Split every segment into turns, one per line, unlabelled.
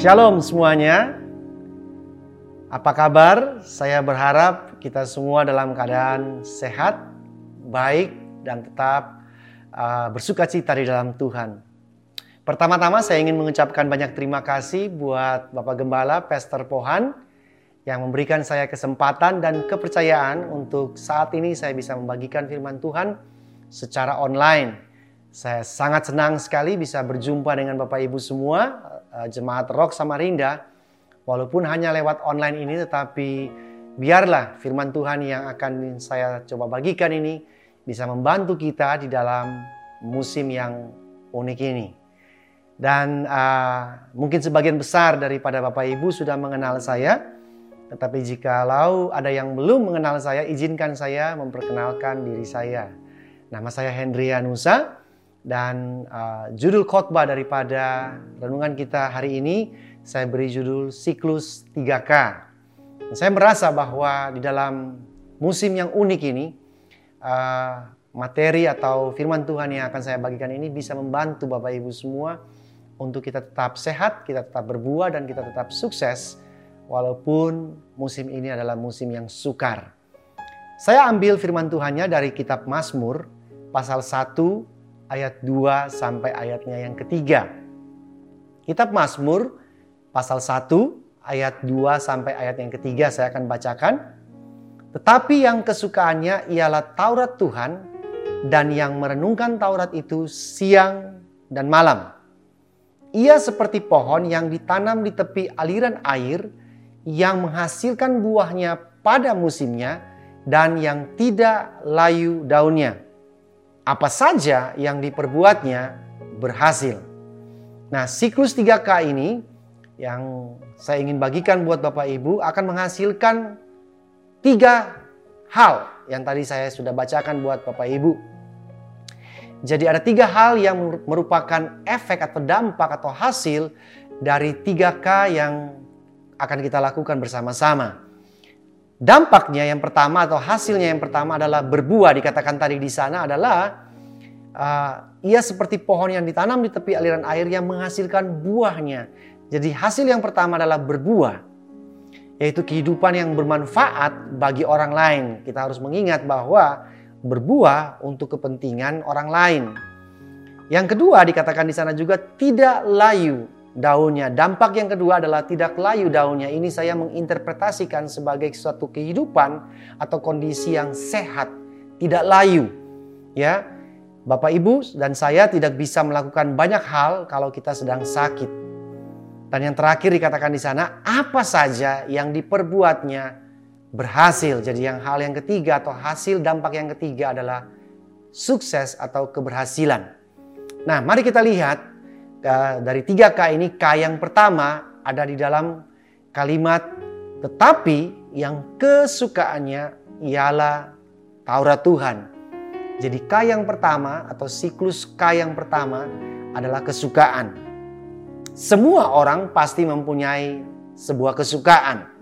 Shalom semuanya. Apa kabar? Saya berharap kita semua dalam keadaan sehat, baik, dan tetap uh, bersuka cita di dalam Tuhan. Pertama-tama saya ingin mengucapkan banyak terima kasih buat Bapak Gembala Pastor Pohan yang memberikan saya kesempatan dan kepercayaan untuk saat ini saya bisa membagikan firman Tuhan secara online. Saya sangat senang sekali bisa berjumpa dengan Bapak Ibu semua uh, jemaat Rock Samarinda, walaupun hanya lewat online ini, tetapi biarlah firman Tuhan yang akan saya coba bagikan ini bisa membantu kita di dalam musim yang unik ini. Dan uh, mungkin sebagian besar daripada Bapak Ibu sudah mengenal saya, tetapi jikalau ada yang belum mengenal saya, izinkan saya memperkenalkan diri saya. Nama saya Hendrianusa, dan uh, judul khotbah daripada renungan kita hari ini saya beri judul siklus 3K. Saya merasa bahwa di dalam musim yang unik ini uh, materi atau firman Tuhan yang akan saya bagikan ini bisa membantu Bapak Ibu semua untuk kita tetap sehat, kita tetap berbuah dan kita tetap sukses walaupun musim ini adalah musim yang sukar. Saya ambil firman Tuhannya dari kitab Mazmur pasal 1 ayat 2 sampai ayatnya yang ketiga. Kitab Mazmur pasal 1 ayat 2 sampai ayat yang ketiga saya akan bacakan. Tetapi yang kesukaannya ialah Taurat Tuhan dan yang merenungkan Taurat itu siang dan malam. Ia seperti pohon yang ditanam di tepi aliran air yang menghasilkan buahnya pada musimnya dan yang tidak layu daunnya apa saja yang diperbuatnya berhasil. Nah, siklus 3K ini yang saya ingin bagikan buat Bapak Ibu akan menghasilkan tiga hal yang tadi saya sudah bacakan buat Bapak Ibu. Jadi ada tiga hal yang merupakan efek atau dampak atau hasil dari 3K yang akan kita lakukan bersama-sama. Dampaknya yang pertama atau hasilnya yang pertama adalah berbuah dikatakan tadi di sana adalah uh, ia seperti pohon yang ditanam di tepi aliran air yang menghasilkan buahnya. Jadi hasil yang pertama adalah berbuah yaitu kehidupan yang bermanfaat bagi orang lain. Kita harus mengingat bahwa berbuah untuk kepentingan orang lain. Yang kedua dikatakan di sana juga tidak layu daunnya. Dampak yang kedua adalah tidak layu daunnya. Ini saya menginterpretasikan sebagai suatu kehidupan atau kondisi yang sehat, tidak layu. Ya. Bapak Ibu dan saya tidak bisa melakukan banyak hal kalau kita sedang sakit. Dan yang terakhir dikatakan di sana, apa saja yang diperbuatnya berhasil. Jadi yang hal yang ketiga atau hasil dampak yang ketiga adalah sukses atau keberhasilan. Nah, mari kita lihat dari tiga K ini, K yang pertama ada di dalam kalimat tetapi yang kesukaannya ialah Taurat Tuhan. Jadi K yang pertama atau siklus K yang pertama adalah kesukaan. Semua orang pasti mempunyai sebuah kesukaan.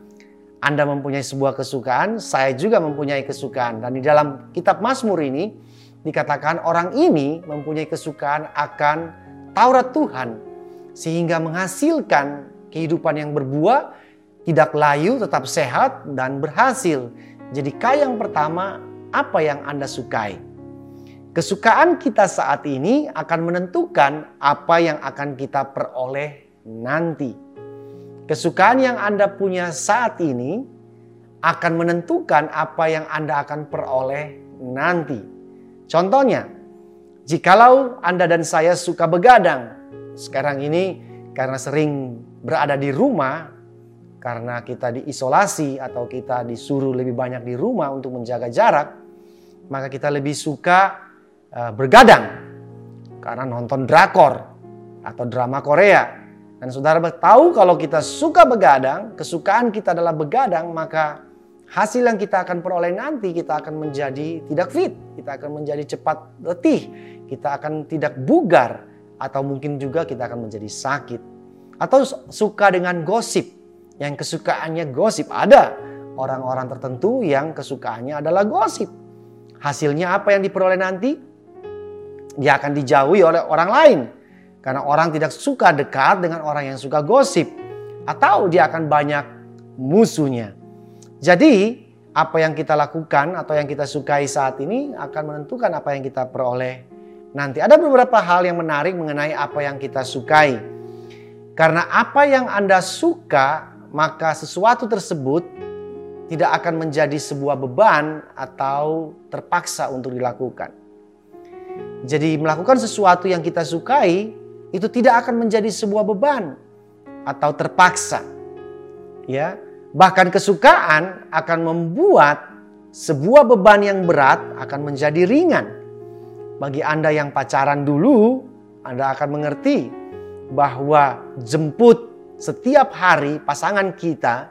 Anda mempunyai sebuah kesukaan, saya juga mempunyai kesukaan. Dan di dalam kitab Mazmur ini dikatakan orang ini mempunyai kesukaan akan Taurat Tuhan sehingga menghasilkan kehidupan yang berbuah, tidak layu, tetap sehat dan berhasil. Jadi K yang pertama, apa yang Anda sukai? Kesukaan kita saat ini akan menentukan apa yang akan kita peroleh nanti. Kesukaan yang Anda punya saat ini akan menentukan apa yang Anda akan peroleh nanti. Contohnya, Jikalau Anda dan saya suka begadang, sekarang ini karena sering berada di rumah, karena kita diisolasi atau kita disuruh lebih banyak di rumah untuk menjaga jarak, maka kita lebih suka uh, bergadang karena nonton drakor atau drama Korea. Dan saudara tahu kalau kita suka begadang, kesukaan kita adalah begadang, maka hasil yang kita akan peroleh nanti kita akan menjadi tidak fit, kita akan menjadi cepat letih, kita akan tidak bugar atau mungkin juga kita akan menjadi sakit. Atau suka dengan gosip, yang kesukaannya gosip ada orang-orang tertentu yang kesukaannya adalah gosip. Hasilnya apa yang diperoleh nanti? Dia akan dijauhi oleh orang lain. Karena orang tidak suka dekat dengan orang yang suka gosip. Atau dia akan banyak musuhnya. Jadi apa yang kita lakukan atau yang kita sukai saat ini akan menentukan apa yang kita peroleh nanti. Ada beberapa hal yang menarik mengenai apa yang kita sukai. Karena apa yang Anda suka, maka sesuatu tersebut tidak akan menjadi sebuah beban atau terpaksa untuk dilakukan. Jadi melakukan sesuatu yang kita sukai itu tidak akan menjadi sebuah beban atau terpaksa. Ya, bahkan kesukaan akan membuat sebuah beban yang berat akan menjadi ringan. Bagi Anda yang pacaran dulu, Anda akan mengerti bahwa jemput setiap hari pasangan kita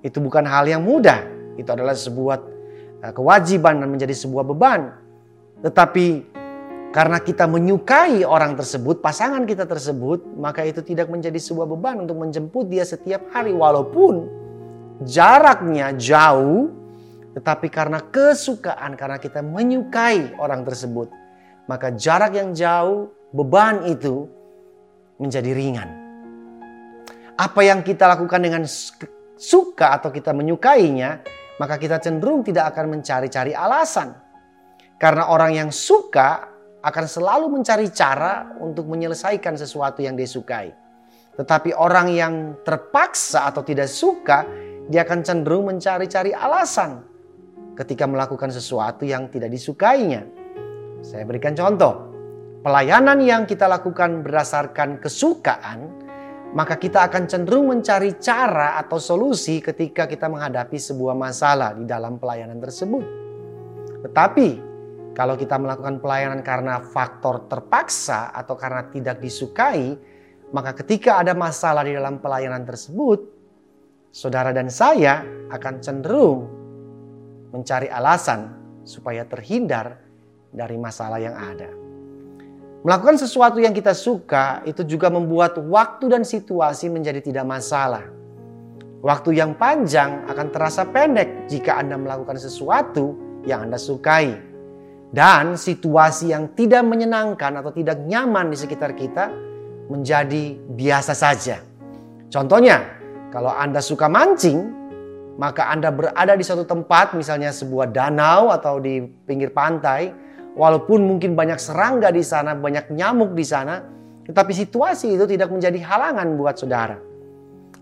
itu bukan hal yang mudah. Itu adalah sebuah eh, kewajiban dan menjadi sebuah beban. Tetapi karena kita menyukai orang tersebut, pasangan kita tersebut, maka itu tidak menjadi sebuah beban untuk menjemput dia setiap hari walaupun jaraknya jauh, tetapi karena kesukaan, karena kita menyukai orang tersebut, maka jarak yang jauh, beban itu menjadi ringan. Apa yang kita lakukan dengan suka atau kita menyukainya, maka kita cenderung tidak akan mencari-cari alasan. Karena orang yang suka akan selalu mencari cara untuk menyelesaikan sesuatu yang dia sukai. Tetapi orang yang terpaksa atau tidak suka, dia akan cenderung mencari-cari alasan ketika melakukan sesuatu yang tidak disukainya. Saya berikan contoh pelayanan yang kita lakukan berdasarkan kesukaan, maka kita akan cenderung mencari cara atau solusi ketika kita menghadapi sebuah masalah di dalam pelayanan tersebut. Tetapi kalau kita melakukan pelayanan karena faktor terpaksa atau karena tidak disukai, maka ketika ada masalah di dalam pelayanan tersebut, saudara dan saya akan cenderung mencari alasan supaya terhindar dari masalah yang ada. Melakukan sesuatu yang kita suka itu juga membuat waktu dan situasi menjadi tidak masalah. Waktu yang panjang akan terasa pendek jika Anda melakukan sesuatu yang Anda sukai. Dan situasi yang tidak menyenangkan atau tidak nyaman di sekitar kita menjadi biasa saja. Contohnya, kalau Anda suka mancing, maka Anda berada di suatu tempat, misalnya sebuah danau atau di pinggir pantai, Walaupun mungkin banyak serangga di sana, banyak nyamuk di sana, tetapi situasi itu tidak menjadi halangan buat saudara.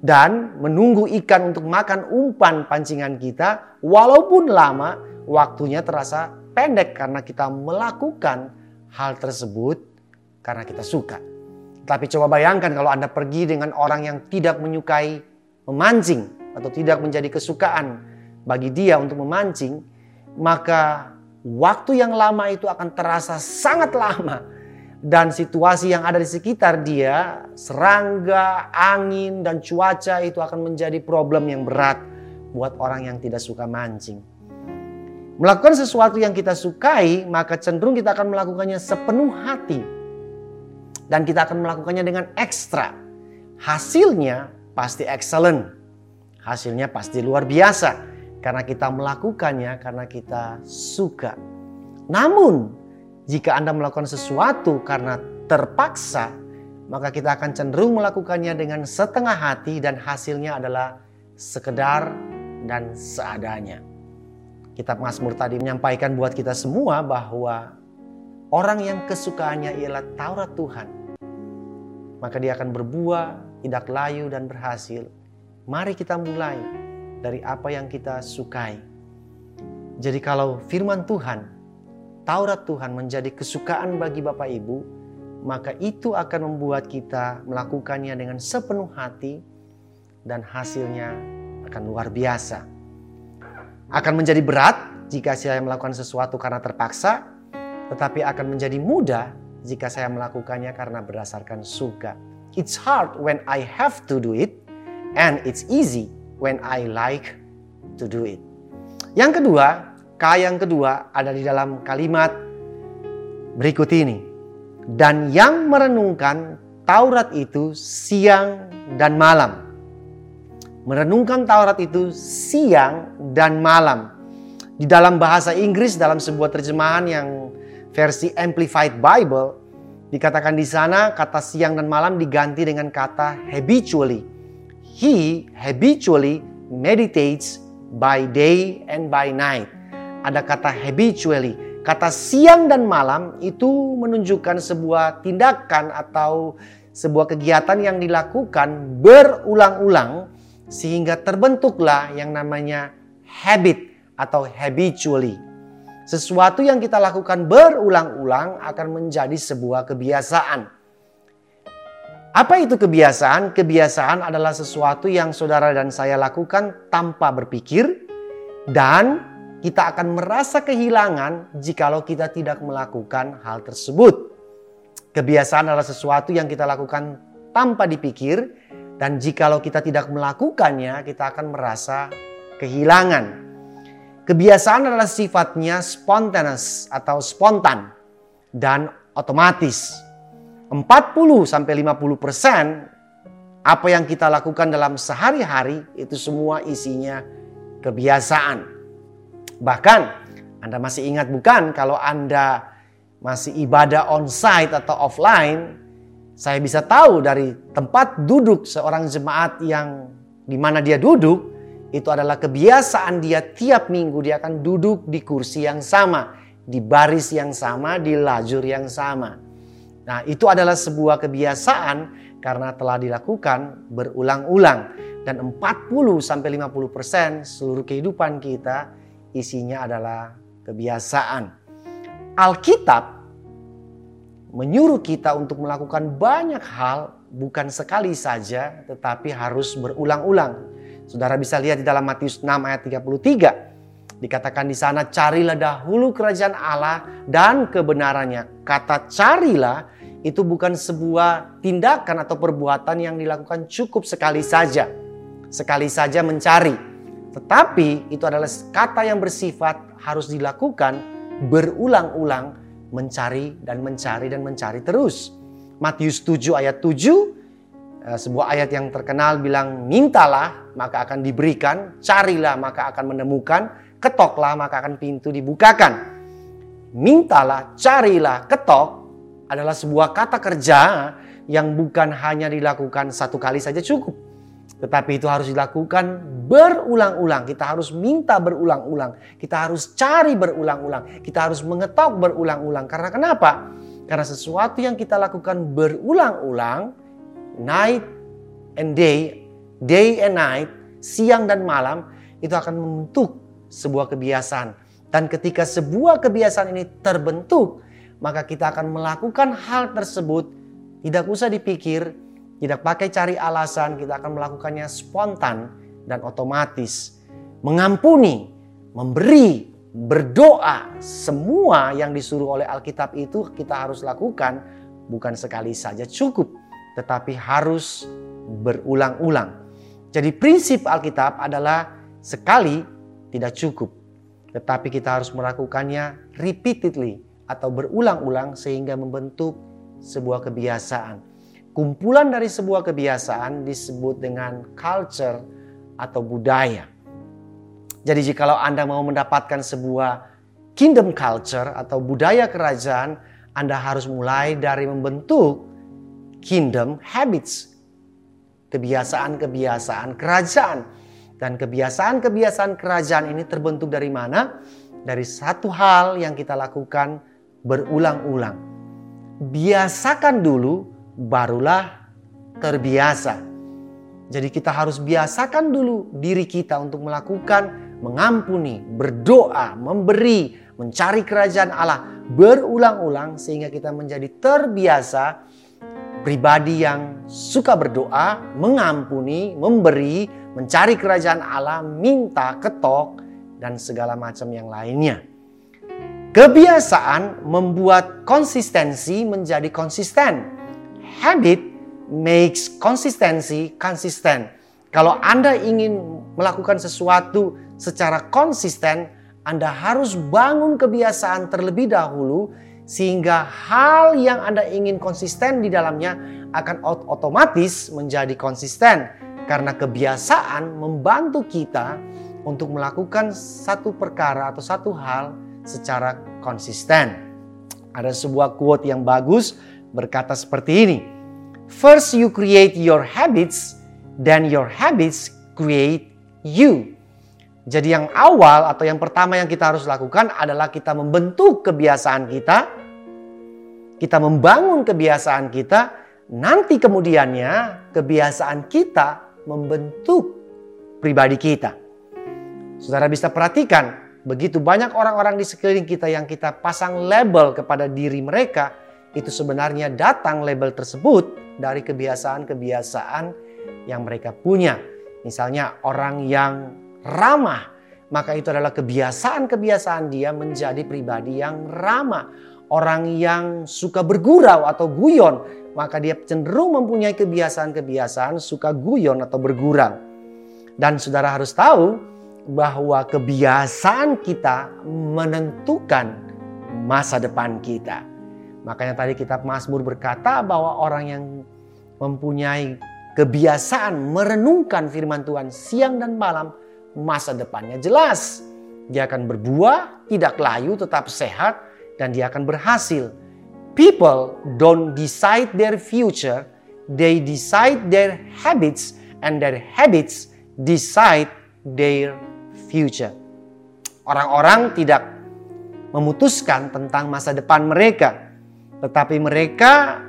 Dan menunggu ikan untuk makan umpan pancingan kita, walaupun lama, waktunya terasa pendek karena kita melakukan hal tersebut karena kita suka. Tapi coba bayangkan kalau Anda pergi dengan orang yang tidak menyukai memancing atau tidak menjadi kesukaan bagi dia untuk memancing, maka waktu yang lama itu akan terasa sangat lama. Dan situasi yang ada di sekitar dia, serangga, angin, dan cuaca itu akan menjadi problem yang berat buat orang yang tidak suka mancing. Melakukan sesuatu yang kita sukai, maka cenderung kita akan melakukannya sepenuh hati. Dan kita akan melakukannya dengan ekstra. Hasilnya pasti excellent. Hasilnya pasti luar biasa karena kita melakukannya karena kita suka. Namun, jika Anda melakukan sesuatu karena terpaksa, maka kita akan cenderung melakukannya dengan setengah hati dan hasilnya adalah sekedar dan seadanya. Kitab Mazmur tadi menyampaikan buat kita semua bahwa orang yang kesukaannya ialah Taurat Tuhan, maka dia akan berbuah, tidak layu dan berhasil. Mari kita mulai dari apa yang kita sukai. Jadi kalau firman Tuhan, Taurat Tuhan menjadi kesukaan bagi Bapak Ibu, maka itu akan membuat kita melakukannya dengan sepenuh hati dan hasilnya akan luar biasa. Akan menjadi berat jika saya melakukan sesuatu karena terpaksa, tetapi akan menjadi mudah jika saya melakukannya karena berdasarkan suka. It's hard when I have to do it and it's easy when I like to do it. Yang kedua, K yang kedua ada di dalam kalimat berikut ini. Dan yang merenungkan Taurat itu siang dan malam. Merenungkan Taurat itu siang dan malam. Di dalam bahasa Inggris dalam sebuah terjemahan yang versi Amplified Bible dikatakan di sana kata siang dan malam diganti dengan kata habitually. He habitually meditates by day and by night. Ada kata habitually. Kata siang dan malam itu menunjukkan sebuah tindakan atau sebuah kegiatan yang dilakukan berulang-ulang sehingga terbentuklah yang namanya habit atau habitually. Sesuatu yang kita lakukan berulang-ulang akan menjadi sebuah kebiasaan. Apa itu kebiasaan? Kebiasaan adalah sesuatu yang saudara dan saya lakukan tanpa berpikir dan kita akan merasa kehilangan jikalau kita tidak melakukan hal tersebut. Kebiasaan adalah sesuatu yang kita lakukan tanpa dipikir dan jikalau kita tidak melakukannya, kita akan merasa kehilangan. Kebiasaan adalah sifatnya spontaneous atau spontan dan otomatis. 40 sampai 50 persen apa yang kita lakukan dalam sehari-hari itu semua isinya kebiasaan. Bahkan Anda masih ingat bukan kalau Anda masih ibadah on-site atau offline, saya bisa tahu dari tempat duduk seorang jemaat yang di mana dia duduk, itu adalah kebiasaan dia tiap minggu dia akan duduk di kursi yang sama, di baris yang sama, di lajur yang sama. Nah, itu adalah sebuah kebiasaan karena telah dilakukan berulang-ulang dan 40 sampai 50% seluruh kehidupan kita isinya adalah kebiasaan. Alkitab menyuruh kita untuk melakukan banyak hal bukan sekali saja tetapi harus berulang-ulang. Saudara bisa lihat di dalam Matius 6 ayat 33. Dikatakan di sana carilah dahulu kerajaan Allah dan kebenarannya. Kata carilah itu bukan sebuah tindakan atau perbuatan yang dilakukan cukup sekali saja. Sekali saja mencari tetapi itu adalah kata yang bersifat harus dilakukan berulang-ulang mencari dan mencari dan mencari terus. Matius 7 ayat 7 eh, sebuah ayat yang terkenal bilang mintalah maka akan diberikan, carilah maka akan menemukan, ketoklah maka akan pintu dibukakan. Mintalah, carilah, ketok adalah sebuah kata kerja yang bukan hanya dilakukan satu kali saja cukup tetapi itu harus dilakukan berulang-ulang. Kita harus minta berulang-ulang. Kita harus cari berulang-ulang. Kita harus mengetok berulang-ulang. Karena kenapa? Karena sesuatu yang kita lakukan berulang-ulang, night and day, day and night, siang dan malam, itu akan membentuk sebuah kebiasaan. Dan ketika sebuah kebiasaan ini terbentuk, maka kita akan melakukan hal tersebut tidak usah dipikir, tidak pakai cari alasan, kita akan melakukannya spontan dan otomatis. Mengampuni, memberi, berdoa, semua yang disuruh oleh Alkitab itu kita harus lakukan bukan sekali saja cukup, tetapi harus berulang-ulang. Jadi prinsip Alkitab adalah sekali tidak cukup, tetapi kita harus melakukannya repeatedly atau berulang-ulang sehingga membentuk sebuah kebiasaan. Kumpulan dari sebuah kebiasaan disebut dengan culture atau budaya. Jadi jikalau Anda mau mendapatkan sebuah kingdom culture atau budaya kerajaan, Anda harus mulai dari membentuk kingdom habits. Kebiasaan-kebiasaan kerajaan. Dan kebiasaan-kebiasaan kerajaan ini terbentuk dari mana? Dari satu hal yang kita lakukan berulang-ulang. Biasakan dulu barulah terbiasa. Jadi kita harus biasakan dulu diri kita untuk melakukan mengampuni, berdoa, memberi, mencari kerajaan Allah berulang-ulang sehingga kita menjadi terbiasa pribadi yang suka berdoa, mengampuni, memberi, mencari kerajaan Allah, minta, ketok, dan segala macam yang lainnya. Kebiasaan membuat konsistensi menjadi konsisten habit makes konsistensi konsisten. Kalau Anda ingin melakukan sesuatu secara konsisten, Anda harus bangun kebiasaan terlebih dahulu sehingga hal yang Anda ingin konsisten di dalamnya akan otomatis menjadi konsisten Karena kebiasaan membantu kita untuk melakukan satu perkara atau satu hal secara konsisten. Ada sebuah quote yang bagus berkata seperti ini. First you create your habits, then your habits create you. Jadi yang awal atau yang pertama yang kita harus lakukan adalah kita membentuk kebiasaan kita. Kita membangun kebiasaan kita, nanti kemudiannya kebiasaan kita membentuk pribadi kita. Saudara bisa perhatikan, begitu banyak orang-orang di sekeliling kita yang kita pasang label kepada diri mereka, itu sebenarnya datang label tersebut dari kebiasaan-kebiasaan yang mereka punya. Misalnya orang yang ramah, maka itu adalah kebiasaan-kebiasaan dia menjadi pribadi yang ramah. Orang yang suka bergurau atau guyon, maka dia cenderung mempunyai kebiasaan-kebiasaan suka guyon atau bergurau. Dan saudara harus tahu, bahwa kebiasaan kita menentukan masa depan kita. Makanya tadi kitab Mazmur berkata bahwa orang yang mempunyai kebiasaan merenungkan firman Tuhan siang dan malam, masa depannya jelas. Dia akan berbuah, tidak layu, tetap sehat, dan dia akan berhasil. People don't decide their future, they decide their habits, and their habits decide their future. Orang-orang tidak memutuskan tentang masa depan mereka, tetapi mereka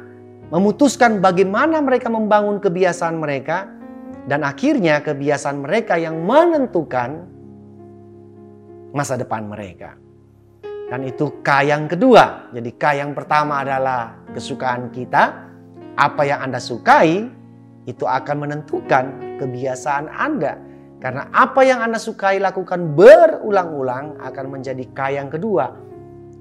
memutuskan bagaimana mereka membangun kebiasaan mereka, dan akhirnya kebiasaan mereka yang menentukan masa depan mereka. Dan itu K yang kedua. Jadi K yang pertama adalah kesukaan kita. Apa yang Anda sukai itu akan menentukan kebiasaan Anda. Karena apa yang Anda sukai lakukan berulang-ulang akan menjadi K yang kedua,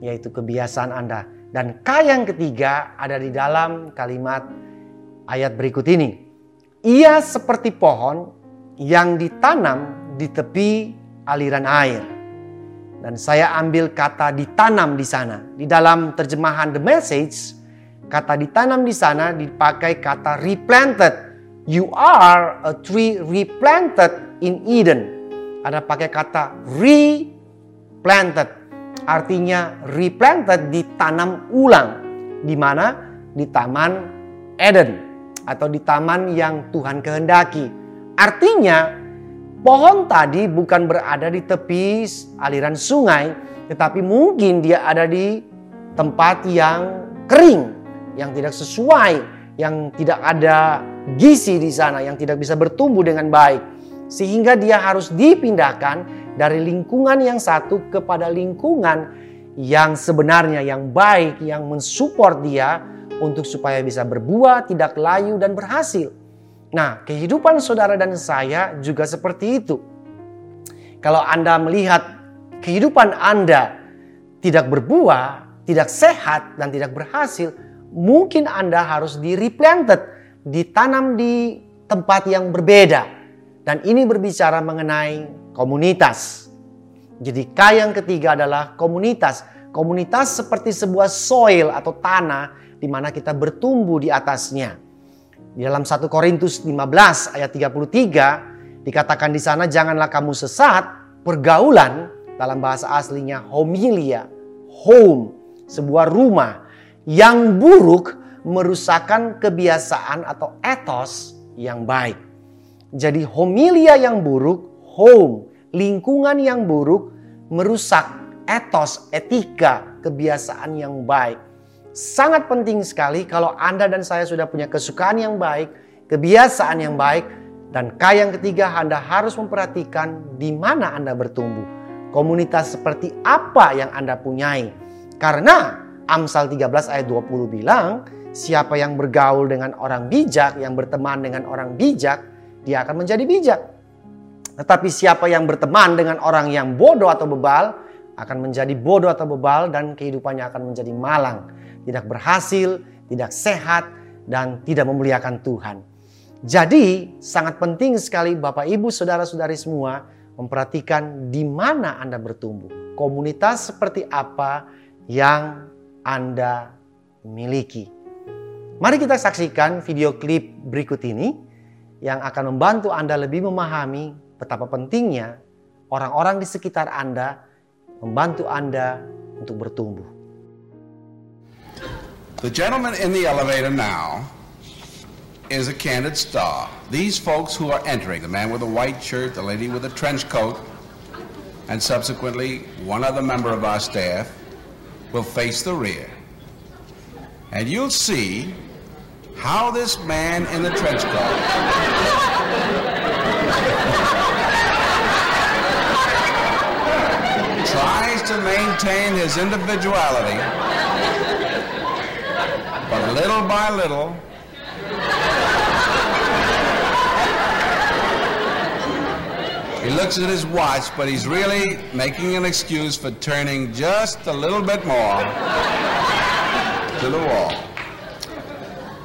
yaitu kebiasaan Anda. Dan K yang ketiga ada di dalam kalimat ayat berikut ini. Ia seperti pohon yang ditanam di tepi aliran air. Dan saya ambil kata ditanam di sana. Di dalam terjemahan The Message, kata ditanam di sana dipakai kata replanted. You are a tree replanted in Eden. Ada pakai kata replanted. Artinya replanted ditanam ulang. Di mana? Di Taman Eden. Atau di taman yang Tuhan kehendaki. Artinya pohon tadi bukan berada di tepi aliran sungai. Tetapi mungkin dia ada di tempat yang kering. Yang tidak sesuai. Yang tidak ada gizi di sana. Yang tidak bisa bertumbuh dengan baik sehingga dia harus dipindahkan dari lingkungan yang satu kepada lingkungan yang sebenarnya yang baik yang mensupport dia untuk supaya bisa berbuah, tidak layu dan berhasil. Nah, kehidupan saudara dan saya juga seperti itu. Kalau Anda melihat kehidupan Anda tidak berbuah, tidak sehat dan tidak berhasil, mungkin Anda harus di replanted, ditanam di tempat yang berbeda dan ini berbicara mengenai komunitas. Jadi K yang ketiga adalah komunitas. Komunitas seperti sebuah soil atau tanah di mana kita bertumbuh di atasnya. Di dalam 1 Korintus 15 ayat 33 dikatakan di sana janganlah kamu sesat, pergaulan dalam bahasa aslinya homilia, home, sebuah rumah yang buruk merusakkan kebiasaan atau etos yang baik. Jadi homilia yang buruk, home, lingkungan yang buruk merusak etos, etika, kebiasaan yang baik. Sangat penting sekali kalau Anda dan saya sudah punya kesukaan yang baik, kebiasaan yang baik, dan K yang ketiga Anda harus memperhatikan di mana Anda bertumbuh. Komunitas seperti apa yang Anda punyai. Karena Amsal 13 ayat 20 bilang, siapa yang bergaul dengan orang bijak, yang berteman dengan orang bijak, dia akan menjadi bijak. Tetapi siapa yang berteman dengan orang yang bodoh atau bebal akan menjadi bodoh atau bebal dan kehidupannya akan menjadi malang, tidak berhasil, tidak sehat dan tidak memuliakan Tuhan. Jadi sangat penting sekali Bapak Ibu Saudara-saudari semua memperhatikan di mana Anda bertumbuh. Komunitas seperti apa yang Anda miliki. Mari kita saksikan video klip berikut ini yang akan membantu Anda lebih memahami betapa pentingnya orang-orang di sekitar Anda membantu Anda untuk bertumbuh.
The gentleman in the elevator now is a candid star. These folks who are entering, the man with the white shirt, the lady with the trench coat, and subsequently one other member of our staff, will face the rear. And you'll see how this man in the trench coat tries to maintain his individuality, but little by little, He looks at his watch, but he's really making an excuse for turning just a little bit more to the wall.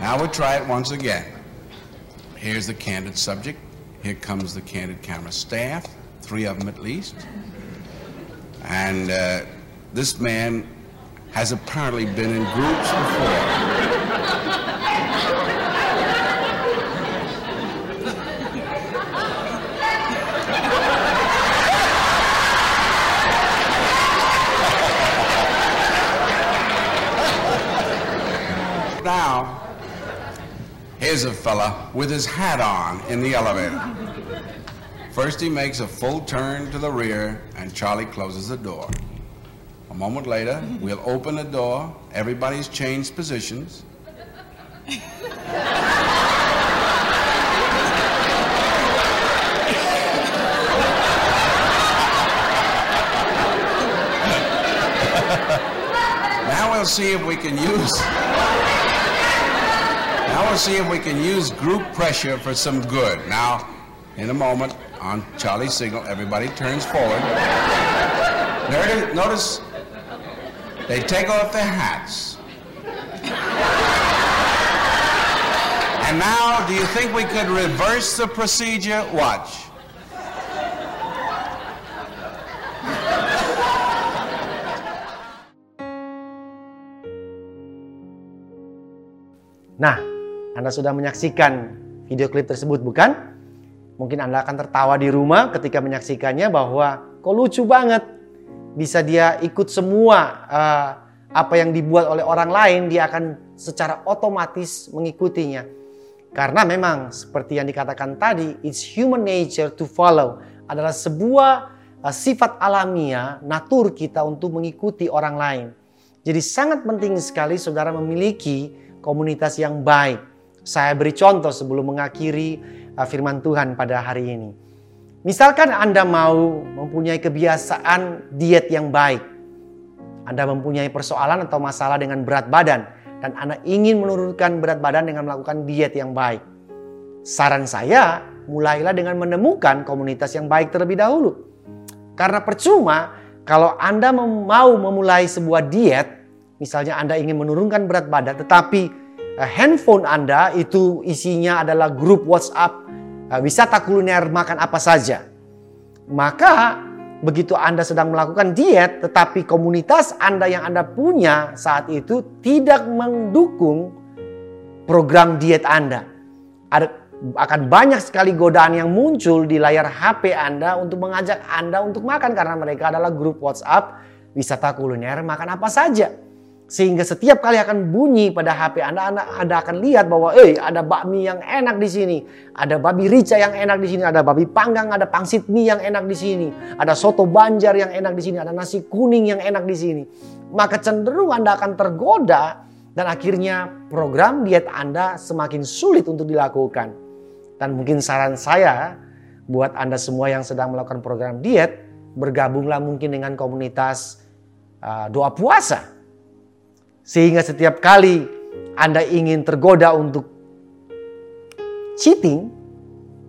Now we'll try it once again. Here's the candid subject. Here comes the candid camera staff, three of them at least. And uh, this man has apparently been in groups before. Now, here's a fella with his hat on in the elevator. First, he makes a full turn to the rear, and Charlie closes the door. A moment later, we'll open the door. Everybody's changed positions. now we'll see if we can use. Now we'll see if we can use group pressure for some good. Now, in a moment, on Charlie's signal, everybody turns forward. Notice they take off their hats. And now, do you think we could reverse the procedure? Watch.
Nah, Anda sudah menyaksikan video klip tersebut bukan? Mungkin Anda akan tertawa di rumah ketika menyaksikannya bahwa kok lucu banget. Bisa dia ikut semua uh, apa yang dibuat oleh orang lain, dia akan secara otomatis mengikutinya. Karena memang seperti yang dikatakan tadi, it's human nature to follow. Adalah sebuah uh, sifat alamiah, natur kita untuk mengikuti orang lain. Jadi sangat penting sekali saudara memiliki komunitas yang baik. Saya beri contoh sebelum mengakhiri uh, firman Tuhan pada hari ini. Misalkan Anda mau mempunyai kebiasaan diet yang baik. Anda mempunyai persoalan atau masalah dengan berat badan dan Anda ingin menurunkan berat badan dengan melakukan diet yang baik. Saran saya, mulailah dengan menemukan komunitas yang baik terlebih dahulu. Karena percuma kalau Anda mau memulai sebuah diet, misalnya Anda ingin menurunkan berat badan tetapi handphone Anda itu isinya adalah grup WhatsApp uh, wisata kuliner makan apa saja. Maka begitu Anda sedang melakukan diet tetapi komunitas Anda yang Anda punya saat itu tidak mendukung program diet Anda. Ada akan banyak sekali godaan yang muncul di layar HP Anda untuk mengajak Anda untuk makan karena mereka adalah grup WhatsApp wisata kuliner makan apa saja. Sehingga setiap kali akan bunyi pada HP Anda, Anda, Anda akan lihat bahwa eh ada bakmi yang enak di sini, ada babi rica yang enak di sini, ada babi panggang, ada pangsit mie yang enak di sini, ada soto banjar yang enak di sini, ada nasi kuning yang enak di sini. Maka cenderung Anda akan tergoda dan akhirnya program diet Anda semakin sulit untuk dilakukan. Dan mungkin saran saya buat Anda semua yang sedang melakukan program diet, bergabunglah mungkin dengan komunitas uh, doa puasa sehingga setiap kali Anda ingin tergoda untuk cheating,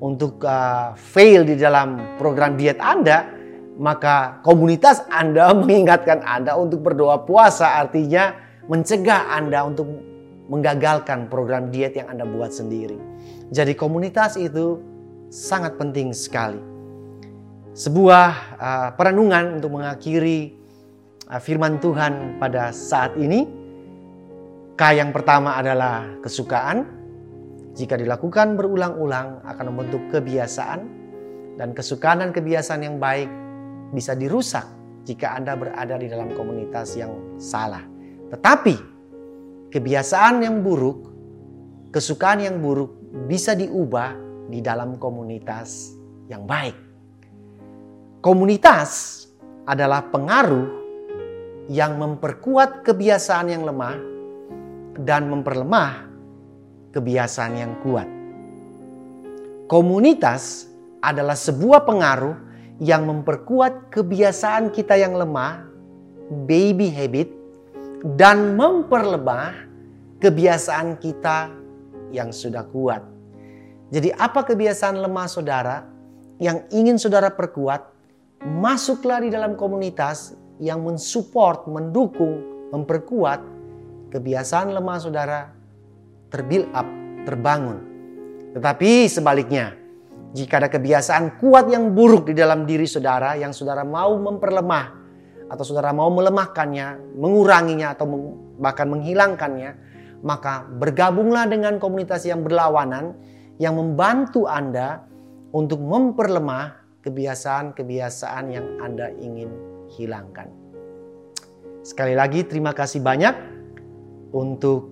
untuk uh, fail di dalam program diet Anda, maka komunitas Anda mengingatkan Anda untuk berdoa puasa, artinya mencegah Anda untuk menggagalkan program diet yang Anda buat sendiri. Jadi komunitas itu sangat penting sekali. Sebuah uh, perenungan untuk mengakhiri uh, firman Tuhan pada saat ini K yang pertama adalah kesukaan, Jika dilakukan berulang-ulang akan membentuk kebiasaan dan kesukaan dan kebiasaan yang baik bisa dirusak jika Anda berada di dalam komunitas yang salah. Tetapi kebiasaan yang buruk, kesukaan yang buruk bisa diubah di dalam komunitas yang baik. Komunitas adalah pengaruh yang memperkuat kebiasaan yang lemah dan memperlemah kebiasaan yang kuat. Komunitas adalah sebuah pengaruh yang memperkuat kebiasaan kita yang lemah, baby habit, dan memperlemah kebiasaan kita yang sudah kuat. Jadi, apa kebiasaan lemah saudara yang ingin saudara perkuat? Masuklah di dalam komunitas yang mensupport, mendukung, memperkuat kebiasaan lemah saudara terbuild up, terbangun. Tetapi sebaliknya, jika ada kebiasaan kuat yang buruk di dalam diri saudara yang saudara mau memperlemah atau saudara mau melemahkannya, menguranginya atau bahkan menghilangkannya, maka bergabunglah dengan komunitas yang berlawanan yang membantu Anda untuk memperlemah kebiasaan-kebiasaan yang Anda ingin hilangkan. Sekali lagi terima kasih banyak untuk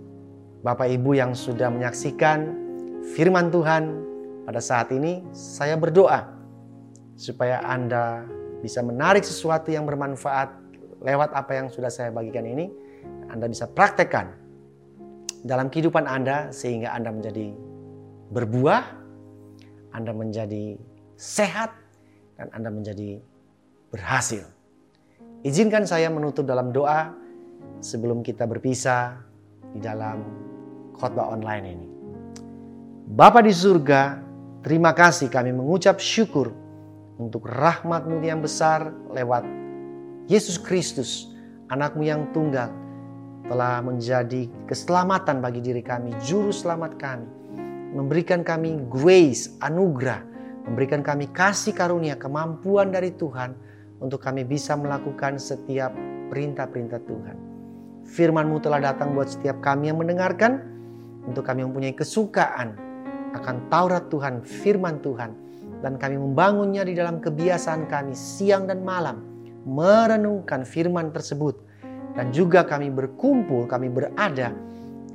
Bapak Ibu yang sudah menyaksikan firman Tuhan pada saat ini. Saya berdoa supaya Anda bisa menarik sesuatu yang bermanfaat lewat apa yang sudah saya bagikan ini. Anda bisa praktekkan dalam kehidupan Anda sehingga Anda menjadi berbuah, Anda menjadi sehat, dan Anda menjadi berhasil. Izinkan saya menutup dalam doa sebelum kita berpisah di dalam khotbah online ini. Bapa di surga, terima kasih kami mengucap syukur untuk rahmatmu yang besar lewat Yesus Kristus, anakmu yang tunggal, telah menjadi keselamatan bagi diri kami, juru selamat kami, memberikan kami grace, anugerah, memberikan kami kasih karunia, kemampuan dari Tuhan untuk kami bisa melakukan setiap perintah-perintah Tuhan. Firman-Mu telah datang buat setiap kami yang mendengarkan, untuk kami mempunyai kesukaan akan Taurat Tuhan, firman Tuhan, dan kami membangunnya di dalam kebiasaan kami siang dan malam, merenungkan firman tersebut, dan juga kami berkumpul, kami berada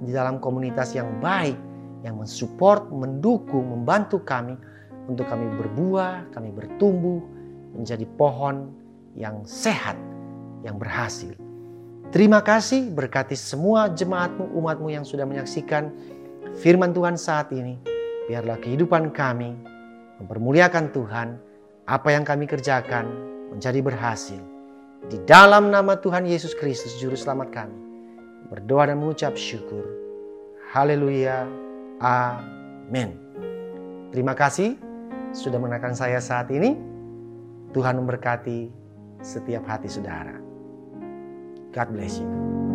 di dalam komunitas yang baik, yang mensupport, mendukung, membantu kami. Untuk kami berbuah, kami bertumbuh menjadi pohon yang sehat, yang berhasil. Terima kasih berkati semua jemaatmu, umatmu yang sudah menyaksikan firman Tuhan saat ini. Biarlah kehidupan kami mempermuliakan Tuhan, apa yang kami kerjakan menjadi berhasil. Di dalam nama Tuhan Yesus Kristus, Juru Selamat kami, berdoa dan mengucap syukur. Haleluya. Amin. Terima kasih sudah mengenalkan saya saat ini. Tuhan memberkati setiap hati saudara. God bless you.